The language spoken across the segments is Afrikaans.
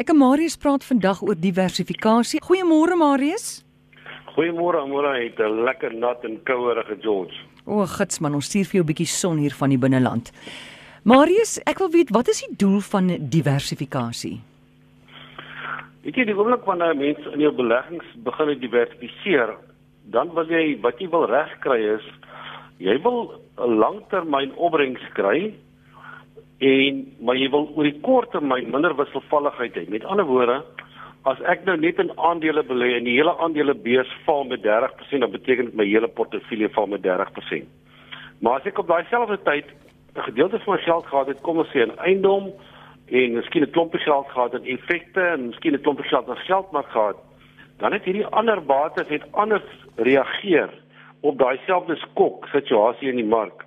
Ek en Marius praat vandag oor diversifikasie. Goeiemôre Marius. Goeiemôre, môre het 'n lekker nat en kouerige George. O, gits man, ons stuur vir jou 'n bietjie son hier van die binneland. Marius, ek wil weet wat is die doel van diversifikasie? Weet jy, die oomblik wanneer mense in jou beleggings begin diversifiseer, dan wil jy wat jy wil regkry is jy wil 'n langtermyn opbrengs kry en maar jy wil oor die kort termyn minder wisselvalligheid hê. Met ander woorde, as ek nou net in aandele belê en die hele aandelebeurs val met 30%, dan beteken dit my hele portefeulje val met 30%. Maar as ek op daai selfde tyd 'n gedeelte van my geld gehad het, kom ons sê in eiendom en miskien 'n klompie geld gehad in effekte en miskien 'n klompie geld aan geldmark gehad, dan het hierdie ander bates het anders reageer op daai selfde skok situasie in die mark.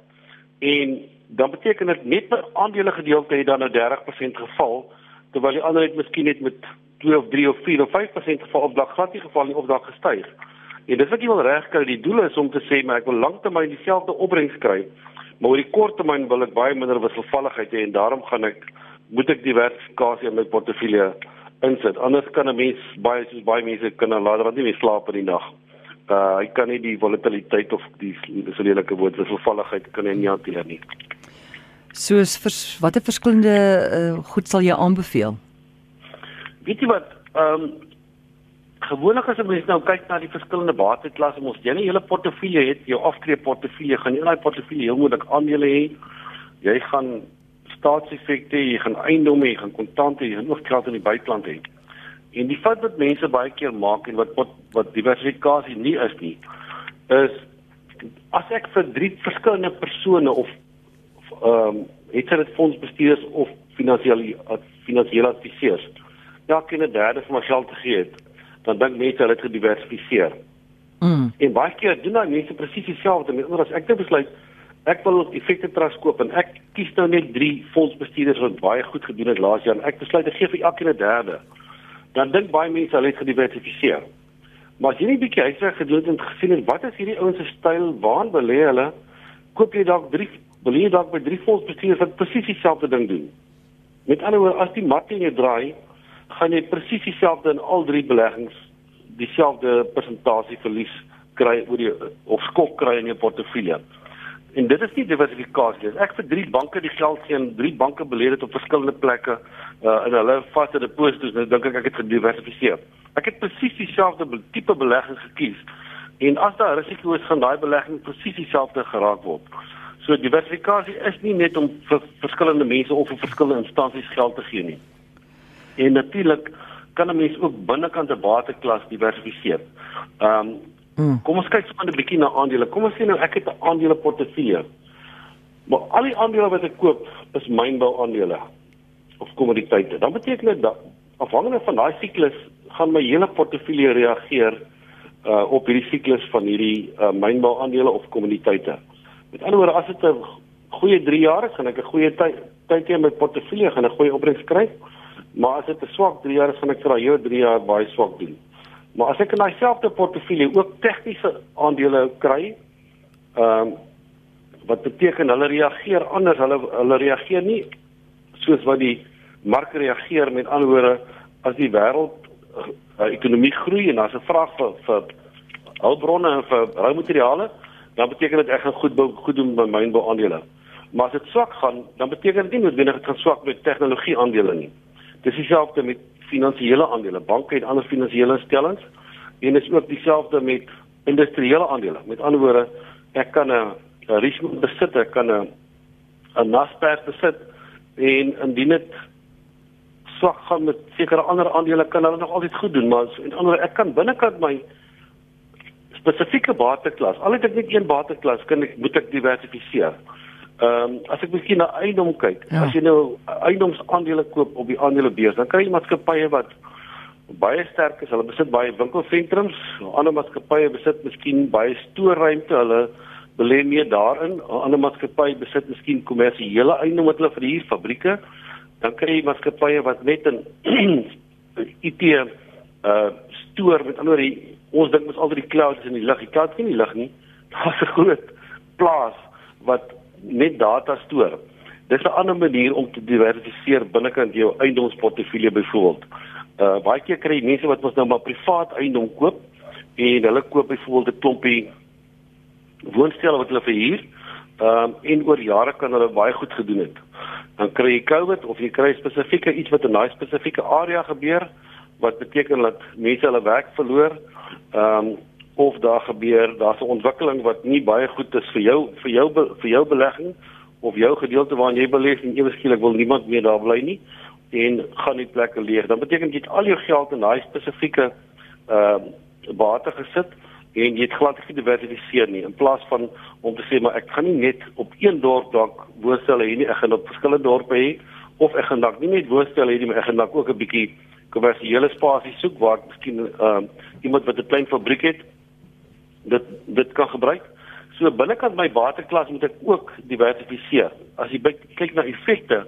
En dan beteken dit net my aandele gedeelte het dan nou 30% geval terwyl die ander het miskien net met 2 of 3 of 4 of 5% geval of dalk glad nie geval nie of dalk gestyg. En dis wat jy wil regkry. Die doel is om te sê maar ek wil lanktermyn dieselfde opbrengs kry, maar oor die korttermyn wil ek baie minder wisselvalligheid hê en daarom gaan ek moet ek diversifikasie in my portefeulje insit. Anders kan 'n mens baie soos baie mense kan laat wat nie meer slaap in die nag. Uh hy kan nie die volatiliteit of die so lelike woord wisselvalligheid kan hy nie hanteer nie. Soos vers, watter verskillende uh, goed sal jy aanbeveel? Weet jy wat? Ehm um, gewoonlik as 'n mens nou kyk na die verskillende bateklasse, ons jy 'n hele portefeulje het, jou aftree portefeulje, gaan jy daai portefeulje heel moontlik aandele hê. Jy gaan staatseffekte, jy gaan eiendomme, jy gaan kontante, jy gaan ook geld in die buiteland hê. En die fout wat mense baie keer maak en wat wat, wat diversifikasie nie is nie, is as ek vir drie verskillende persone of ehm um, het dit fondsbestuurders of finansiële finansiële adviseurs elkeen 'n derde van my geld te gee het, dan dink mense hulle het gediversifiseer. Mm. En baie keer doen daai mense presies dieselfde. Met ander as ek nou besluit ek wil effekte trust koop en ek kies nou net 3 fondsbestuurders wat baie goed gedoen het laas jaar en ek besluit ek gee vir elkeen 'n derde. Dan dink baie mense hulle het gediversifiseer. Maar as jy nie bietjie huiswerk gedoen het en gesien het wat is hierdie ouens se styl, waar belê hulle? Koop jy dalk 3 wil jy dalk by 3 fondsbestuurders wat presies dieselfde ding doen? Met ander woorde, as die markte net draai, gaan jy presies dieselfde in al drie beleggings dieselfde persentasie verlies kry oor die of skok kry in jou portefeulje. En dit is nie diversifikasie nie. Ek vir drie banke die geld gee en drie banke belê dit op verskillende plekke uh, in hulle vaste deposito's en dink ek ek het gediversifiseer. Ek het presies dieselfde tipe belegging gekies. En as daar risiko is gaan daai belegging presies dieselfde geraak word. So diversifikasie is nie net om vir verskillende mense of vir verskillende instansies geld te gee nie. En natuurlik kan 'n mens ook binnekant 'n bateklas diversifiseer. Ehm um, kom ons kyk sommer 'n bietjie na aandele. Kom ons sê nou ek het 'n aandele portefeulje. Maar al die aandele wat ek koop is mynbou aandele of kommoditeite. Dan beteken dit dat afhangende van daai siklus gaan my hele portefeulje reageer uh op hierdie siklus van hierdie uh mynbou aandele of kommoditeite. Met ander woorde, as dit 'n goeie 3 jaar is, gaan ek 'n goeie tyd tyd hê met portefeulje gaan 'n goeie opbrengs kry. Maar as dit 'n swak 3 jaar is, gaan ek vir daai hele 3 jaar baie swak doen. Maar as ek in daai selfde portefeulje ook tegniese aandele kry, ehm um, wat beteken hulle reageer anders, hulle hulle reageer nie soos wat die mark reageer met ander woorde as die wêreld uh, ekonomie groei en daar's 'n vraag vir vir hulpbronne en vir roumateriale, dan beteken dit ek gaan goed goed doen by mynbou aandele. Maar as dit swak gaan, dan beteken dit nie noodwendig dit gaan swak met tegnologie aandele nie. Dis dieselfde met finansiële aandele. Banke het ander finansiële instellings en is ook dieselfde met industriële aandele. Met ander woorde, ek kan 'n Richmond besit, ek kan 'n 'n Naspers besit en indien dit swak gaan met sekere ander aandele kan hulle nog altyd goed doen, maar in ander ek kan binnekant my spesifieke bateklas. Al het ek net een bateklas, kan ek moet ek diversifiseer. Ehm um, as ek miskien na eiendom kyk, ja. as jy nou eiendomsaandele koop op die aandelebeurs, dan kry jy maatskappye wat baie sterk is. Hulle besit baie winkelsentrums. Ander maatskappye besit miskien baie stoorruimte. Hulle belê meer daarin. Ander maatskappye besit miskien kommersiële eiendom wat hulle verhuur, fabrieke. Dan kry jy maatskappye wat net in IT uh stoor met ander ons dink mos altyd die cloud is in die lug. Die cloud is nie in die lug nie. Daar's 'n groot plaas wat net data stoor. Dis 'n ander manier om te diversifiseer binnekant jou eiendomsportefeulje byvoorbeeld. Uh baie keer kry jy mense wat mos nou maar privaat eiendom koop en hulle koop byvoorbeeld 'n klompie woonstelle wat hulle verhuur. Ehm um, en oor jare kan hulle baie goed gedoen het. Dan kry jy COVID of jy kry spesifieke iets wat in daai spesifieke area gebeur wat beteken dat mense hulle werk verloor. Ehm um, of daar gebeur daar's 'n ontwikkeling wat nie baie goed is vir jou vir jou vir jou belegging of jou gedeelte waarin jy belê en ewe skielik wil niemand meer daar bly nie en gaan die plekke leeg. Dan beteken dit al jou geld in daai spesifieke ehm uh, bate gesit en jy het glad nie gediversifiseer nie in plaas van om te sê maar ek gaan nie net op een dorp dalk woonstel hê nie, ek gaan op verskillende dorpe hê of ek gaan dalk nie net woonstel hê nie, maar ek gaan dalk ook 'n bietjie kommersiële spasie soek waar miskien ehm uh, iemand wat 'n klein fabriek het dit dit kan gebruik. So binnekant my waterklas moet ek ook diversifiseer. As jy kyk na effekte,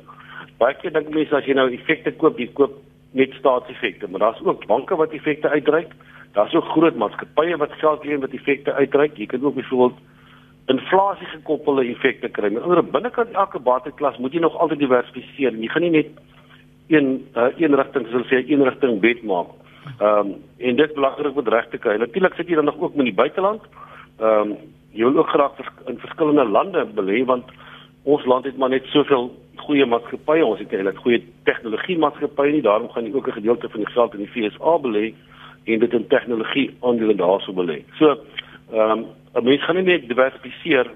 baie keer dink mense as jy nou effekte koop, jy koop net staatseffekte, maar daar's ook banke wat effekte uitreik. Daar's ook groot maatskappye wat geld leen wat effekte uitreik. Jy kan ook byvoorbeeld inflasie gekoppelde effekte kry. Met ander binnekant elke waterklas moet jy nog altyd diversifiseer. Jy gaan nie net een uh, een rigting, soos hulle sê, een rigting bet maak. Ehm um, en dit belangrik om reg te kry. Natuurlik sit jy dan nog ook met die buiteland. Ehm um, jy wil ook graag in verskillende lande belê want ons land het maar net soveel goeie maatskappye. Ons het eintlik goeie tegnologie maatskappye nie. Daarom gaan jy ook 'n gedeelte van die geld in die FSA belê en dit in tegnologie aandele daarso belê. So ehm um, 'n mens gaan nie net diversifiseer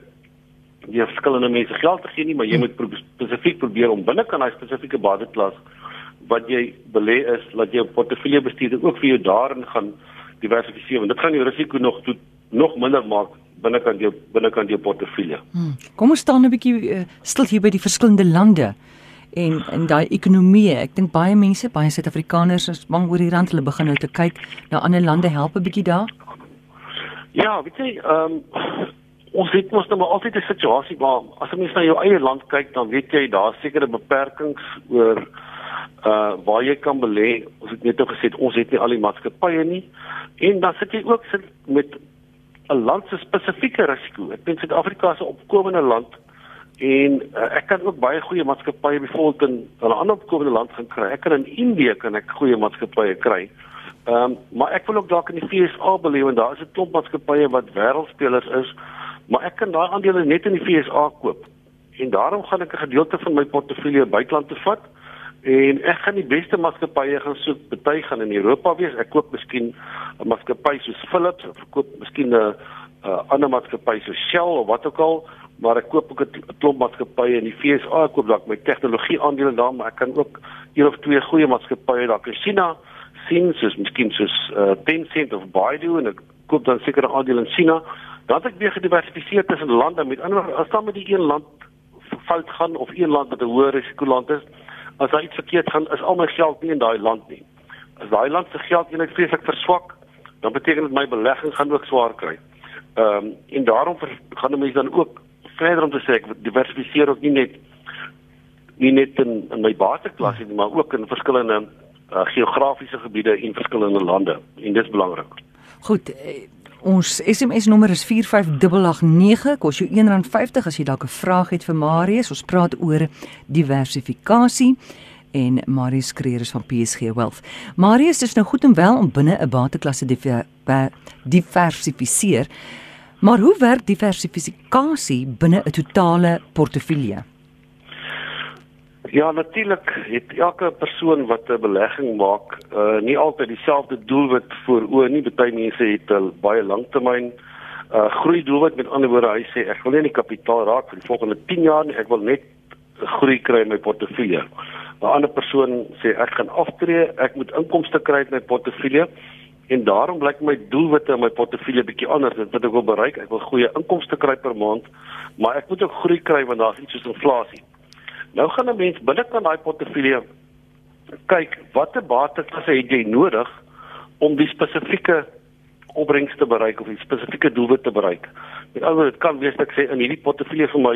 die verskillende mense geld te gee nie, maar jy moet spesifiek probeer om binne kan hy spesifieke basisklasse wat jy belê is dat jou portefeulje bestuurder ook vir jou daarin gaan diversifiseer want dit gaan jou risiko nog toe, nog minder maak binnekant jou binnekant jou portefeulje. Hmm. Kom ons staan 'n bietjie uh, stil hier by die verskillende lande en in daai ekonomie. Ek dink baie mense, baie Suid-Afrikaners is bang oor die rand. Hulle begin nou te kyk na ander lande help 'n bietjie daar. Ja, weet jy, ehm um, ons het mos nou maar altyd 'n situasie waar as jy mens na jou eie land kyk, dan weet jy daar sekerre beperkings oor uh waar jy kan belê. Ons het net nou gesê ons het nie al die maatskappye nie. En dan sit jy ook sit met 'n land se spesifieke risiko. Ek dink Suid-Afrika is 'n opkomende land en uh, ek kan ook baie goeie maatskappye byvoorbeeld in 'n ander opkomende land gaan kry. Ek kan in Indië kan ek goeie maatskappye kry. Ehm um, maar ek wil ook dalk in die FSA belê want daar is 'n klomp maatskappye wat wêreldspelers is, maar ek kan daai aandele net in die FSA koop. En daarom gaan ek 'n gedeelte van my portefeulje buiteland toe vat. En ek gaan die beste maatskappye gaan soek. Party gaan in Europa wees. Ek koop miskien 'n maatskappy soos Philips of koop miskien 'n 'n ander maatskappy soos Shell of wat ook al, maar ek koop ook 'n klomp maatskappye in die VSA. Ek koop dalk my tegnologie aandele daar, maar ek kan ook een of twee goeie maatskappye dalk in China sien, soos miskien soos uh, Tencent of Baidu en ek koop dan seker aandele in China. Dan het ek weer gediversifiseer tussen lande. Met ander woorde, as dan met die een land fout gaan of een land wat 'n hoë risiko land is, as daar iets verkeerd gaan, is al my geld nie in daai land nie. As daai land se geld eendag vreeslik verswak, dan beteken dit my belegging gaan ook swaar kry. Ehm um, en daarom gaan mense dan ook verder om te sê ek diversifiseer ook nie net nie net in, in my bateklasse nie, maar ook in verskillende uh, geografiese gebiede en verskillende lande en dit is belangrik. Goed, Ons SMS nommer is 45889. Kos jou R1.50 as jy dalk 'n vraag het vir Marius. Ons praat oor diversifikasie en Marius Kreer is van PSG Wealth. Marius is nou goed en wel om binne 'n bateklasse diversifiseer. Maar hoe werk diversifikasie binne 'n totale portefeulje? Ja, natuurlik het elke persoon wat 'n belegging maak, uh nie altyd dieselfde doelwit voor oë nie. Party mense het 'n baie langtermyn uh groei doelwit. Met ander woorde, hy sê ek wil nie in die kapitaal raak vir die volgende 10 jaar nie, ek wil net groei kry in my portefeulje. 'n Ander persoon sê ek gaan aftree, ek moet inkomste kry uit my portefeulje en daarom blyk my doelwitte in my portefeulje bietjie anders. Dit wat ek wil bereik, ek wil goeie inkomste kry per maand, maar ek moet ook groei kry want daar's iets soos inflasie. Nou gaan 'n mens binnekant daai portefeulje kyk watter bateklasse het jy nodig om die spesifieke opbrengs te bereik of die spesifieke doelwit te bereik. Met ander woorde, dit kan wees dat ek sê in hierdie portefeulje vir my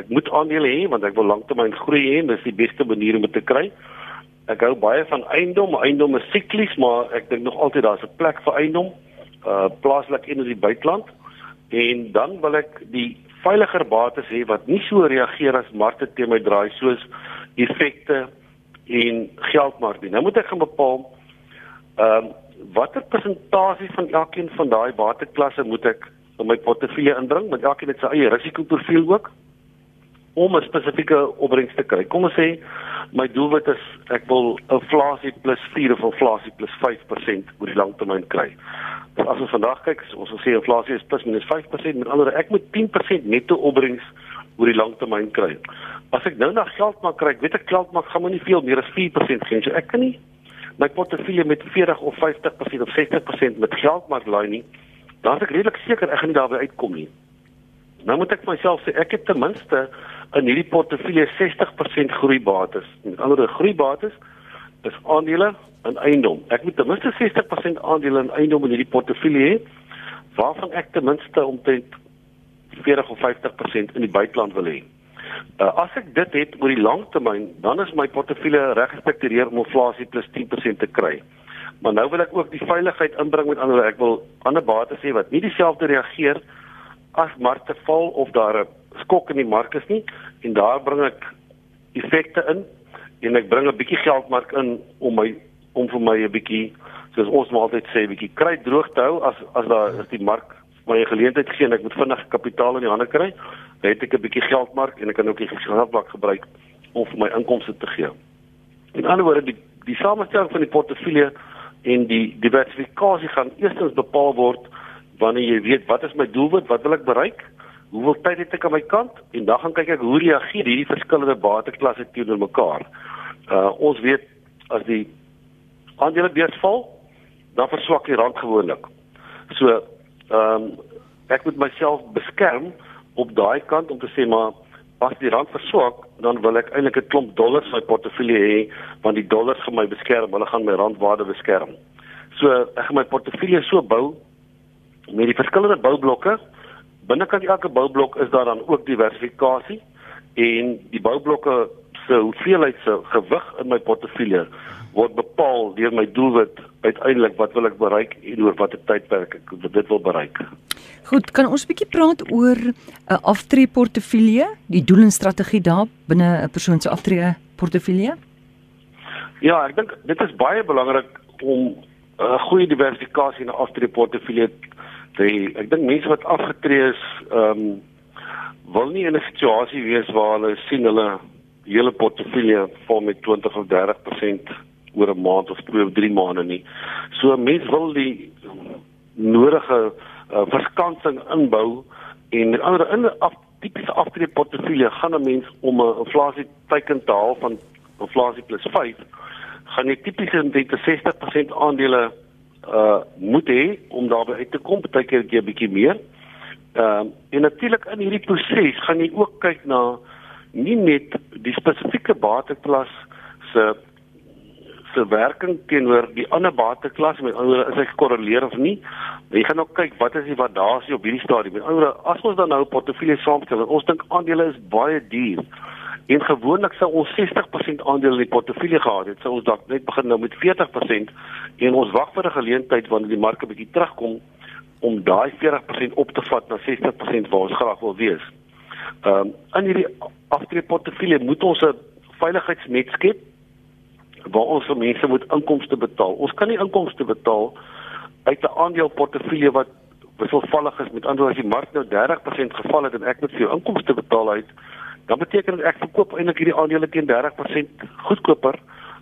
ek moet aandele hê want ek wil lanktermyn groei hê en dis die beste manier om dit te kry. Ek hou baie van eiendom, eiendom is siklies, maar ek dink nog altyd daar's 'n plek vir eiendom, uh plaaslik en in die buiteland. En dan wil ek die veiliger bates hê wat nie so reageer as markte teen my draai soos effekte en geldmark nie. Nou moet ek gaan bepaal ehm um, watter persentasie van elkeen van daai bateklasse moet ek in my portefeulje inbring met elkeen met sy eie risikoprofiel ook om 'n spesifieke opbrengs te kry. Kom ons sê my doelwit is ek wil inflasie plus 4 of inflasie plus 5% oor die lang termyn kry. So as ons vandag kyk, ons sal sê inflasie is plus minus 5%, met ander ek moet 10% netto opbrengs oor die lang termyn kry. As ek nou na geld maak kry, weet ek geld maak gaan my nie veel meer as 4% gee. So ek kan nie my portefeulje met 40 of 50% of 60% met geld maak laai nie. Dan is ek redelik seker ek gaan nie daarby uitkom nie. Nou moet ek myself sê ek het ten minste in hierdie portefeulje 60% groeibates. Met ander woorde, groeibates is aandele en eiendom. Ek moet ten minste 60% aandele en eiendom in hierdie portefeulje hê waarvan ek ten minste omtrent 40 of 50% in die buiteland wil hê. Uh, as ek dit het oor die lang termyn, dan is my portefeulje reg gestruktureer om inflasie plus 10% te kry. Maar nou wil ek ook die veiligheid inbring met ander ek wil ander bates hê wat nie dieselfde reageer as markte val of daar 'n skok in die mark is nie en daar bring ek effekte in en ek bring 'n bietjie geldmark in om my om vir my 'n bietjie soos ons maar altyd sê 'n bietjie kry droog te hou as as daar is die mark my geleentheid gee en ek moet vinnig kapitaal in die hande kry, het ek 'n bietjie geldmark en ek kan ook die geldmark gebruik om vir my inkomste te gee. In ander woorde die die samestelling van die portefeulje en die diversifikasie gaan eerstens bepaal word wanneer jy weet wat is my doelwit, wat wil ek bereik? Hoeveel tyd het ek aan my kant en dan gaan kyk ek hoe reageer hierdie verskillende bateklasse teenoor mekaar. Uh ons weet as die aandelebeurs val, dan verswak die rand gewoonlik. So ehm um, ek moet myself beskerm op daai kant om te sê maar as die rand verswak, dan wil ek eintlik 'n klomp dollars in my portefeulje hê want die dollars gaan my beskerm, hulle gaan my randwaarde beskerm. So ek gaan my portefeulje so bou met die verskillende boublokke binnekant elke boublok is daar dan ook diversifikasie en die boublokke se hoeveelheid se gewig in my portefeulje word bepaal deur my doelwit uiteindelik wat wil ek bereik en oor watter tydperk ek dit wil bereik. Goed, kan ons bietjie praat oor 'n uh, aftree portefeulje, die doel en strategie daar binne 'n persoon se aftree portefeulje? Ja, ek dink dit is baie belangrik om 'n uh, goeie diversifikasie in 'n aftree portefeulje die ek dink mense wat afgetree is, ehm um, wil nie in 'n situasie wees waar hulle sien hulle hele portefeulje vol met 20 of 30% oor 'n maand of twee of drie maande nie. So mense wil die nodige uh, verskansing inbou en met ander in 'n af, tipiese aftrede portefeulje gaan 'n mens om 'n inflasie teiken te haal van inflasie plus 5 gaan jy tipies net 60% aandele uh moet hê om daarby uit te kom, baie keer 'n bietjie meer. Ehm uh, en natuurlik in hierdie proses gaan jy ook kyk na nie net die spesifieke bateklas se se werking teenoor die ander bateklas met ander is hy gekorreleer of nie. Jy gaan ook kyk wat is die waardasie op hierdie stadium. Met ander as ons dan nou 'n portefeulje saamstel ons dink aandele is baie duur. En gewoonlik sou ons 60% aandele in die portefeulje gehad het, sou ons dalk net begin nou met 40% en ons wag vir 'n geleentheid wanneer die mark 'n bietjie terugkom om daai 40% op te vat na 60% waar ons graag wil wees. Ehm um, in hierdie aftree portefeulje moet ons 'n veiligheidsnet skep waar ons vir mense moet inkomste betaal. Ons kan nie inkomste betaal uit 'n aandeleportefeulje wat wisselvallig is met ander as die mark nou 30% geval het en ek moet vir jou inkomste betaal uit dan beteken dit ek verkoop eintlik hierdie aandele teen 30% goedkoper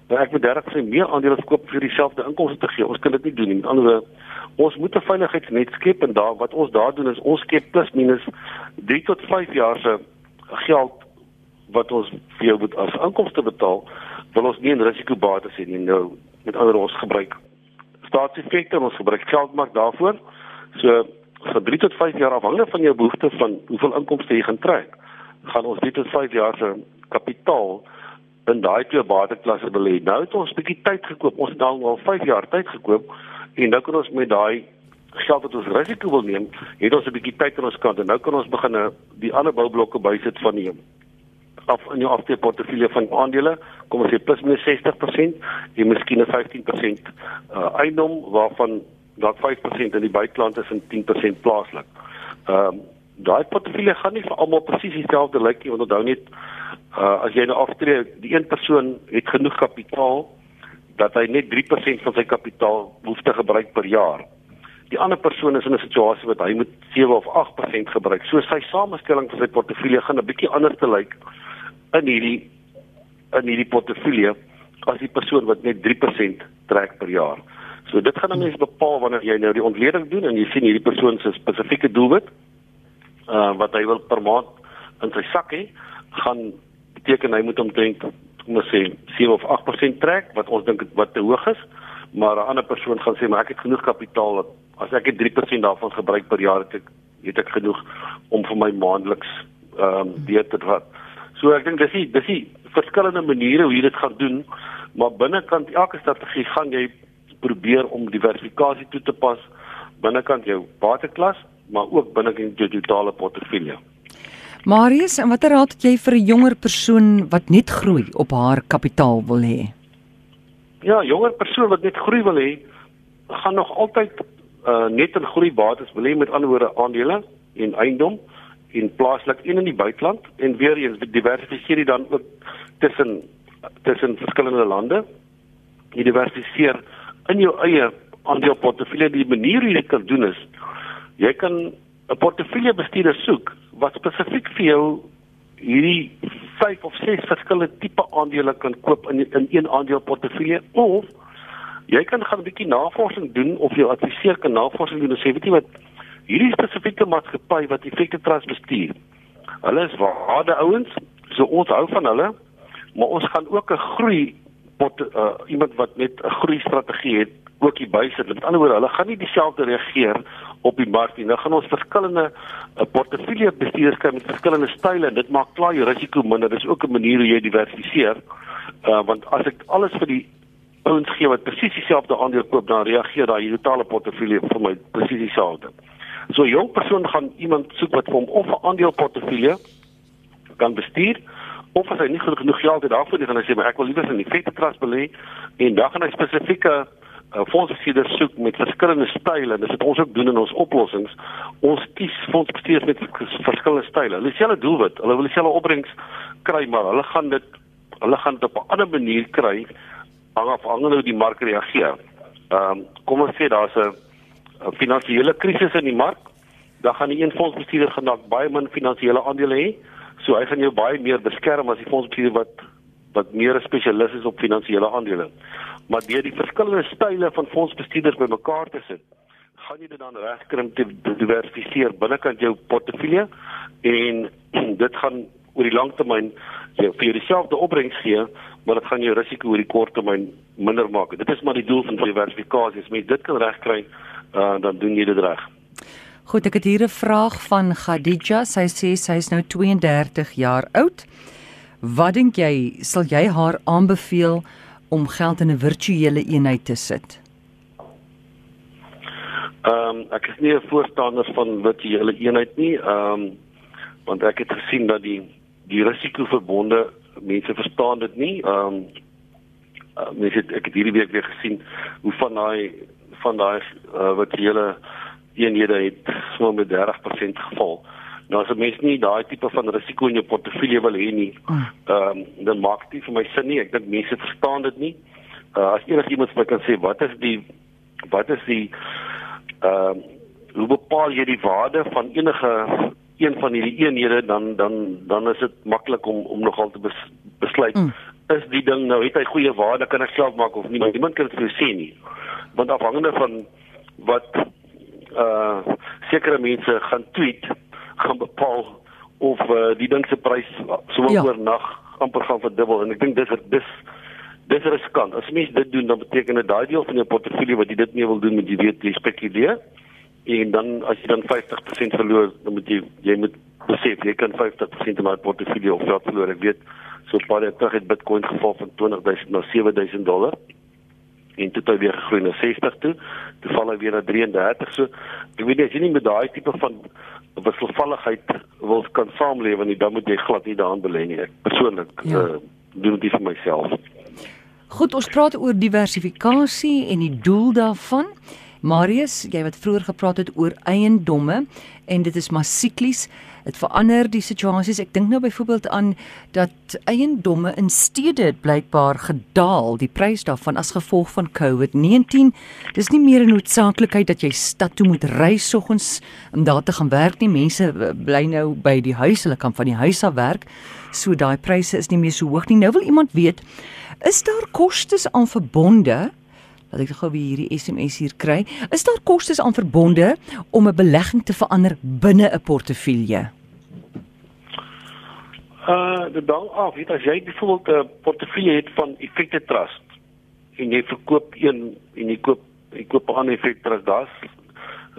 dan ek moet 30% meer aandele verkoop vir dieselfde inkomste te gee. Ons kan dit nie doen nie. Met ander woorde, ons moet 'n veiligheidsnet skep en daar wat ons daar doen is ons skep plus minus 3 tot 5 jaar se geld wat ons vir jou moet as inkomste betaal, wil ons nie 'n risikobates hê nie. Nou met ander ons gebruik staatseffekte en ons gebruik geldmark daarvoor. So vir 3 tot 5 jaar afhangende van jou behoeftes van hoeveel inkomste jy gaan trek gaan ons dit tot 5 jaar se kapitaal in daai twee bateklasse belê. Nou het ons bietjie tyd gekoop. Ons het dan al 5 jaar tyd gekoop en nou kan ons met daai geld wat ons risiko wil neem, het ons 'n bietjie tyd aan ons kant en nou kan ons begin die ander boublokke bysit van neem af in jou aftrede portefeulje van aandele, kom ons sê plus minus 60% en miskien 'n 15% uh, eiendom waarvan dalk 5% in die buiteland is en 10% plaaslik. Ehm um, daai portefeulje gaan nie vir almal presies dieselfde lyk nie, want onthou net uh as jy nou aftree, die een persoon het genoeg kapitaal dat hy net 3% van sy kapitaal hoef te gebruik per jaar. Die ander persoon is in 'n situasie wat hy moet 7 of 8% gebruik. So sy samestelling van sy portefeulje gaan 'n bietjie anders te lyk in hierdie in hierdie portefeulje as die persoon wat net 3% trek per jaar. So dit gaan 'n mens bepaal wanneer jy nou die ontleding doen en jy sien hierdie persoon se spesifieke doelwit uh wat hy wil per maand in sy sak hê, gaan beteken hy moet omtrent kom ons sê 7 of 8% trek wat ons dink wat te hoog is, maar 'n ander persoon gaan sê maar ek het genoeg kapitaal dat as ek 3% daarvan gebruik per jaar het ek het ek genoeg om vir my maandeliks ehm um, deur te vat. So ek dink dis die dis die verskillende maniere hoe jy dit gaan doen, maar binnekant elke strategie gaan jy probeer om diversifikasie toe te pas binnekant jou bateklas, maar ook binnekant jou totale portefeulje. Marius, en watter raad het jy vir 'n jonger persoon wat net groei op haar kapitaal wil hê? Ja, jonger persoon wat net groei wil hê, gaan nog altyd uh net in groei bates wil hê met ander woorde aandele en eiendom en plaaslik en in die buiteland en weer eens diversifiseer jy dan ook tussen tussen verskillende lande. Jy diversifiseer in jou eie aandeleportefeulje. Die manier hoe jy dit kan doen is jy kan 'n portefeuljebestuurder soek wat spesifiek vir jou hierdie 5 of 6 verskillende tipe aandele kan koop in in een aandeleportefeulje of jy kan gaan 'n bietjie navorsing doen of jou adviseur kan navorsing doen en sê weet jy wat hierdie spesifieke maatskappy wat effekte trust bestuur. Hulle is waarde ouens, so ons hou van hulle, maar ons gaan ook 'n groei pot uh, iemand wat net 'n groei strategie het ook hier bysit. Met ander woorde, hulle gaan nie dieselfde reageer op die mark nie. Nou gaan ons verskillende uh, portefeulje bestuurders kry met verskillende style en dit maak klaar jou risiko minder. Dis ook 'n manier hoe jy diversifiseer. Uh want as ek alles vir die ouens gee wat presies dieselfde aandeel koop, dan reageer daai totale portefeulje vir my presies dieselfde. So 'n jong persoon gaan iemand soek wat vir hom of 'n aandeleportefeulje kan bestuur of as hy nie genoeg geld het daarvoor nie, gaan hy sê maar ek wil liewer in die vette trust belê en dan gaan hy spesifieke uh, fondsbestuurders soek met verskillende style en dis wat ons ook doen in ons oplossings. Ons kies fondsbestuurders met verskillende style. Hulle selfe doelwit, hulle wil dieselfde opbrengs kry, maar hulle gaan dit hulle gaan dit op 'n ander manier kry hang af hang nou die mark reageer. Ehm um, kom ons sê daar's 'n finansiële krisis in die mark, dan gaan die een fondsbestuurder genaak baie min finansiële aandele hê. So hy gaan jou baie meer beskerm as die fondsbestuurder wat wat meer 'n spesialis is op finansiële aandele maar deur die verskillende style van fondsbestuurders bymekaar te sit, gaan jy dit dan regkry om te diversifiseer binnekant jou portefeulje en dit gaan oor die lang termyn jy vir jou dieselfde opbrengs gee, maar dit gaan jou risiko oor die kort termyn minder maak. Dit is maar die doel van diversifikasie. As jy dit kan regkry, uh, dan doen jy dit reg. Goed, ek het hier 'n vraag van Khadija. Sy sê sy is nou 32 jaar oud. Wat dink jy, sal jy haar aanbeveel om geld in 'n virtuele eenheid te sit? Ehm um, ek is nie 'n voorstander van virtuele eenheid nie. Ehm um, want ek het gesien dat die die risiko verbonde mense verstaan dit nie. Ehm um, uh, mense het, ek het hierdie week weer gesien hoe van daai van daai uh, virtuele eenhede het so met 30% geval. Nou as 'n mens nie daai tipe van risiko in jou portefeulje wil hê nie, hmm. ehm um, dan maak dit vir my sin nie. Ek dink mense verstaan dit nie. Uh, as enigiemand vir my kan sê wat is die wat is die ehm uh, hoe bepaal jy die waarde van enige een van hierdie eenhede dan dan dan is dit maklik om om nogal te bes, besluit mm. is die ding nou het hy goeie waarde kan ek self maak of nie maar niemand kan dit vir jou sê nie want afhangende van wat uh sekere mense gaan tweet gaan bepaal of uh, die ding se prys sommer ja. oornag amper gaan verdubbel en ek dink dis dis dis riskant. As mens dit doen dan beteken dit daai deel van jou portefeulje wat jy dit mee wil doen met jy weet jy spekuleer en dan as jy dan 50% verloor dan moet jy jy moet besef jy kan 50% van jou portefeulje of geld verloor. Ek weet so 'n paar jaar terug het Bitcoin geval van 20000 na 7000 dollar en toe het hy weer gegroei na 60 toe. Toe val hy weer na 33. So ek weet nie as jy nie met daai tipe van wisselvalligheid wil kan saamlewe nie, dan moet jy glad nie daaraan belê nie. Ek persoonlik ja. uh, doen dit vir myself. Goed, ons praat oor diversifikasie en die doel daarvan. Marius, jy wat vroeër gepraat het oor eiendomme en dit is maar siklies. Dit verander die situasies. Ek dink nou byvoorbeeld aan dat eiendomme in stede het blykbaar gedaal, die prys daarvan as gevolg van COVID-19. Dis nie meer 'n noodsaaklikheid dat jy stad toe moet ry soggens om daar te gaan werk nie. Mense eh, bly nou by die huis, hulle kan van die huis af werk. So daai pryse is nie meer so hoog nie. Nou wil iemand weet, is daar kostes aan verbonde? Laat ek gou weer hierdie SMS hier kry. Is daar kostes aan verbonde om 'n belegging te verander binne 'n portefeulje? Uh, dit dan af, weet as jy byvoorbeeld 'n portefeulje het van effekte trust en jy verkoop een en jy koop jy koop 'n ander effekte trust, daar's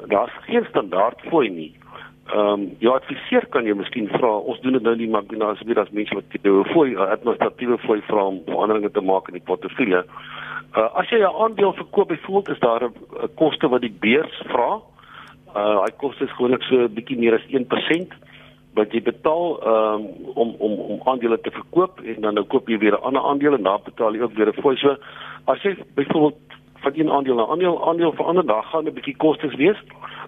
daar's geen standaard fooi nie. Ehm um, jou adviseur kan jy miskien vra. Ons doen dit nou nie maar nou as jy as mense wat jy 'n fooi administratiewe fooi vra om veranderinge te maak in die portefeulje. Uh, as jy 'n aandeel verkoop, byvoorbeeld is daar 'n koste wat die beurs vra. Uh daai koste is gewoonlik so 'n bietjie meer as 1% wat jy betaal um, om om om aandele te verkoop en dan nou koop jy weer 'n ander aandeel en dan betaal jy ook weer 'n fooi. So as jy byvoorbeeld van een aandeel na aandeel aandeel verander, dan gaan 'n bietjie kostes wees.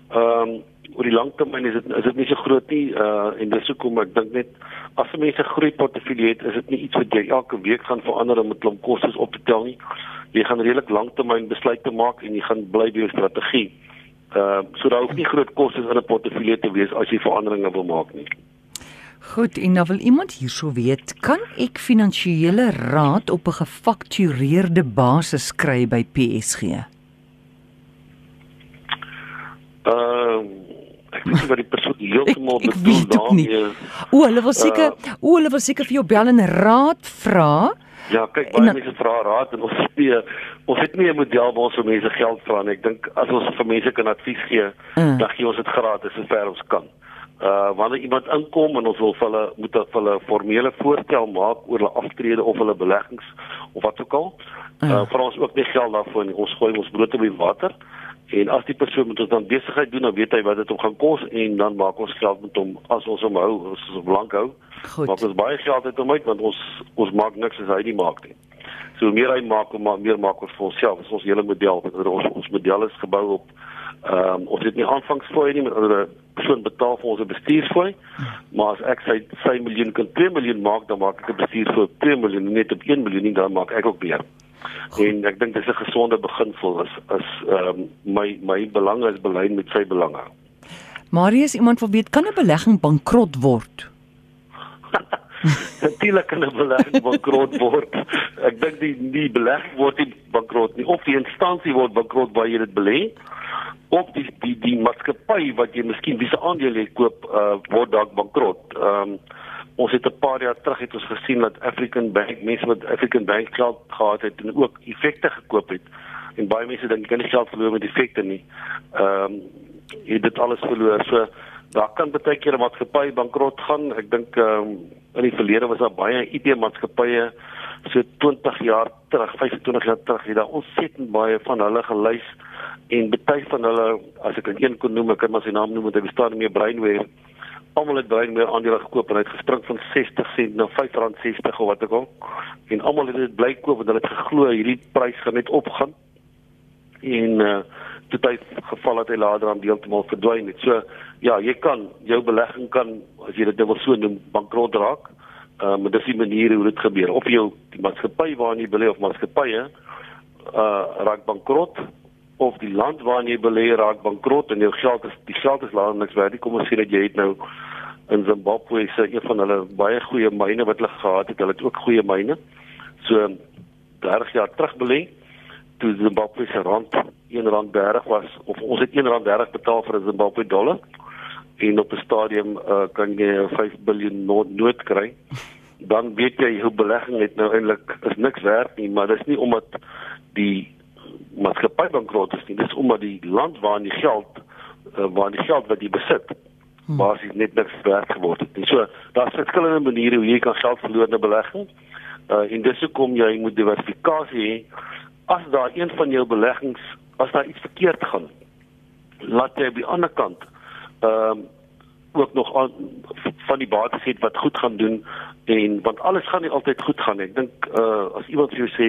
Ehm um, oor die lang termyn is dit is dit nie so groot nie uh en dis hoekom ek dink net as mense groei portefeulje het, is dit nie iets wat jy elke week gaan verander om met klomp kostes op te tel nie jy gaan redelik lanktermyn besluite maak en jy gaan bly by jou strategie. Ehm uh, so daar hoef nie groot kostes in 'n portefeulje te wees as jy veranderinge wil maak nie. Goed, en nou wil iemand hierso weet, kan ek finansiële raad op 'n gefaktureerde basis kry by PSG? Ehm uh, ek weet wat die persoon heeltemal bedoel daarmee. O, hulle wil seker, uh, o, hulle wil seker vir jou bel en raad vra. Ja, kyk baie mense vra raad en ons sê ons het nie 'n model waar ons vir mense geld vra nie. Ek dink as ons vir mense kan advies gee, mm. dan gee ons dit gratis sover ons kan. Uh wanneer iemand inkom en ons wil vir hulle moet vir hulle formele voorstel maak oor hulle aftrede of hulle beleggings of wat ook al. Uh mm. vra ons ook nie geld daarvoor nie. Ons gooi ons brood op die water. En as die persoon met ons dan besigheid doen, dan weet hy wat dit hom gaan kos en dan maak ons geld met hom as ons hom hou, as ons hom lank hou. Goed. Maak ons baie geld uit hom uit want ons ons maak niks as hy nie maak nie. So meer hy maak, maar meer maak ons vir onsself. Dis ons hele model. Ons ons model is gebou op ehm um, ons het nie aanvangsfooi nie met ander persoon betaal vir ons 'n bestuursfooi. Maar as ek sy sy miljoen kan 2 miljoen maak, dan maak ek 'n bestuursfooi 2 miljoen net op 1 miljoen, dan maak ek ook meer. Goed. En ek dink dis 'n gesonde beginsel is is ehm um, my my belange is belyn met sy belange. Marius, iemand wil weet kan 'n belegging bankrot word? Natuurlik kan 'n belegging bankrot word. Ek dink die die belegging word nie bankrot nie of die instansie word bankrot waar jy dit belê of die die die maatskappy wat jy miskien wie se aandele koop uh, word dalk bankrot. Ehm um, ons het 'n paar jaar terug het ons gesien dat African Bank mense wat African Bank geld gehad het en ook effekte gekoop het en baie mense dink jy kan nie geld verloor met effekte nie. Ehm um, het dit alles verloor. So daar kan baie keer 'n maatskappy bankrot gaan. Ek dink ehm um, in die verlede was daar baie IT maatskappye so 20 jaar terug, 25 jaar terug, het daar ontsettend baie van hulle gelys en baie van hulle as ek een kon noem, ek kan maar sy naam noem, want hy bestaan nie meer Brainwave almal het baie meer aandele gekoop en hy het gespring van 60 sent na R5.60 of wat ek al. En almal het dit bly koop want hulle het geglo hierdie prys gaan net opgaan. En uh toe hy geval het hy later aan deeltemal verdwyn het. So ja, jy kan jou belegging kan as jy dit wil so noem bankrot raak. Ehm maar dis die manier hoe dit gebeur. Of jou die maatskappy waarin jy belê of maatskappye uh raak bankrot of die land waarin jy belê raak bankrot en jou geld is die geld is laat niks werd nie. Kom ons sê dat jy het nou in Zimbabwe se een van hulle baie goeie myne wat hulle gehad het. Hulle het ook goeie myne. So 30 jaar terug belê toe Zimbabwe se rand 1 rand 30 was of ons het 1 rand 30 betaal vir 'n Zimbabwe dollar en op 'n stadium uh, kan jy 5 miljard nood, nood kry. Dan weet jy hoe belegging het nou eintlik is niks werd nie, maar dis nie omdat die maatskappy bankrot is nie. Dis omdat die land waarin die geld uh, waar die geld wat jy besit hmm. basies net niks werd geword het. En so daar's verskillende maniere hoe jy kan geld verloor in 'n belegging. Uh en dis hoekom jy moet diversifikasie hê. As daar een van jou beleggings as daar iets verkeerd gaan, laat jy op die ander kant ehm uh, ook nog aan van die bates het wat goed gaan doen en want alles gaan nie altyd goed gaan nie. Ek dink uh as iemand vir jou sê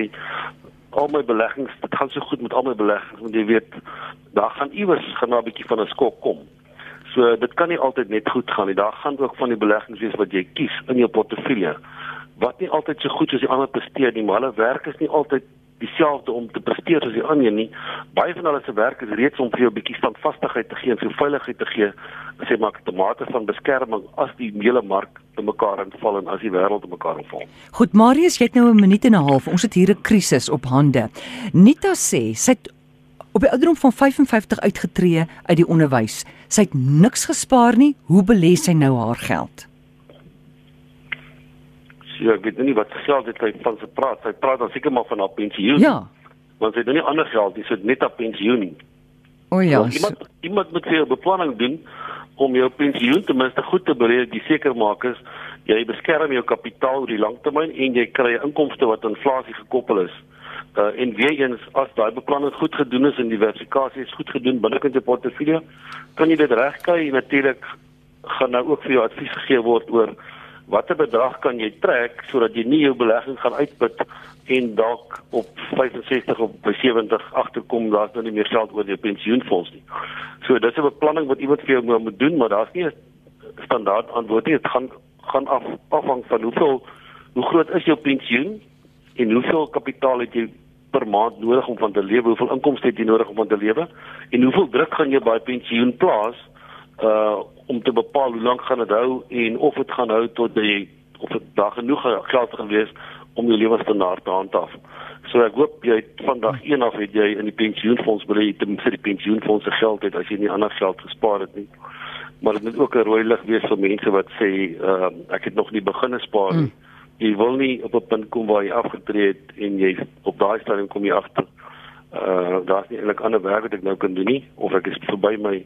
al my beleggings, dit gaan so goed met al my beleggings, want jy weet daar gaan iewers gaan 'n bietjie van 'n skok kom. So dit kan nie altyd net goed gaan nie. Daar gaan ook van die beleggings wees wat jy kies in jou portefeulje wat nie altyd so goed soos die ander presteer nie, maar hulle werk is nie altyd dieselfde om te presteer as die ander nie. Baie van hulle se werk is reeds om vir jou 'n bietjie standvastigheid te gee en vir veiligheid te gee, as jy maak tomate van beskerming as die hele mark te mekaar inval en as die wêreld te mekaar inval. Goed, Marius, jy het nou 'n minuut en 'n half. Ons het hier 'n krisis op hande. Nita sê sy het op die ouderdom van 55 uitgetree uit die onderwys. Sy het niks gespaar nie. Hoe belê sy nou haar geld? Ja, ek weet nie wat geld dit van se praat. Hy praat dan seker maar van haar pensioen. Ja. Want sy het nou nie ander geld, dis net haar pensioen nie. O ja. Want iemand iemand moet jou beplanning doen om jou pensioen ten minste goed te berei, die seker maak is jy beskerm jou kapitaal oor die langtermyn en jy kry inkomste wat aan inflasie gekoppel is. Uh, en weer eens as daai beplanning goed gedoen is en diversifikasie is goed gedoen binnekant jou portefeulje, kan jy dit regkry en natuurlik gaan nou ook vir jou advies gegee word oor watter bedrag kan jy trek sodat jy nie jou belegging gaan uitput en dalk op 65 of by 70 agterkom daar's nou nie meer geld oor jou pensioenfonds nie. So dis 'n beplanning wat iemand vir jou moet doen, maar daar's nie 'n standaard antwoord nie. Dit gaan gaan af afhang van hoeveel hoe groot is jou pensioen en hoeveel kapitaal het jy per maand nodig om van te lewe, hoeveel inkomste het jy nodig om van te lewe en hoeveel druk gaan jy by pensioen plaas uh om te bepaal hoe lank gaan dit hou en of dit gaan hou tot jy of dit daar genoeg geld gaan wees om jou lewensstandaard te handhaaf. So ek hoop jy vandag eendag het jy in die pensioenfonds belê ten minste die pensioenfonds se geld het as jy nie ander geld gespaar het nie. Maar dit moet ook 'n rooi lig wees vir mense wat sê uh ek het nog nie begin spaar nie. Hmm. Jy wil nie op 'n punt kom waar jy afgetree het en jy op daai stadium kom jy agter uh daar's nie eintlik ander werk wat ek nou kan doen nie of ek is verby my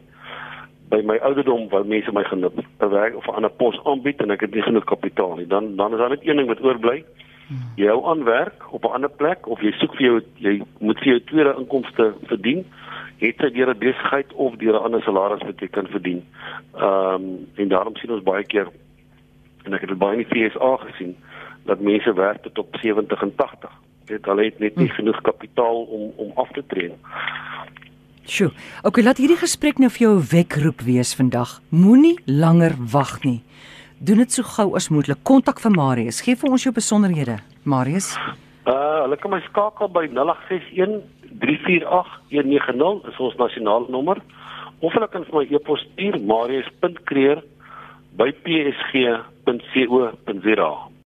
by my ouderdom waar mense my gaan 'n werk of 'n ander pos aanbied en ek het nie genoeg kapitaal nie, dan dan is daar net een ding wat oorbly. Jy hou aan werk op 'n ander plek of jy soek vir jou jy moet vir jou tweede inkomste verdien. Het jy deur 'n besigheid of deur 'n ander salaris wat jy kan verdien. Ehm um, en daarom sien ons baie keer en ek het dit baie in die FSA gesien dat mense werk tot op 70 en 80. Dit hulle het net nie hm. genoeg kapitaal om om af te tree. Sjoe. Okay, laat hierdie gesprek nou vir jou 'n wekroep wees vandag. Moenie langer wag nie. Doen dit so gou as moontlik. Kontak vir Marius. Gee vir ons jou besonderhede. Marius. Uh, hulle kan my skakel by 0861 348 is ons nasionale nommer of hulle kan vir my e-pos stuur marius.creer@psg.co.za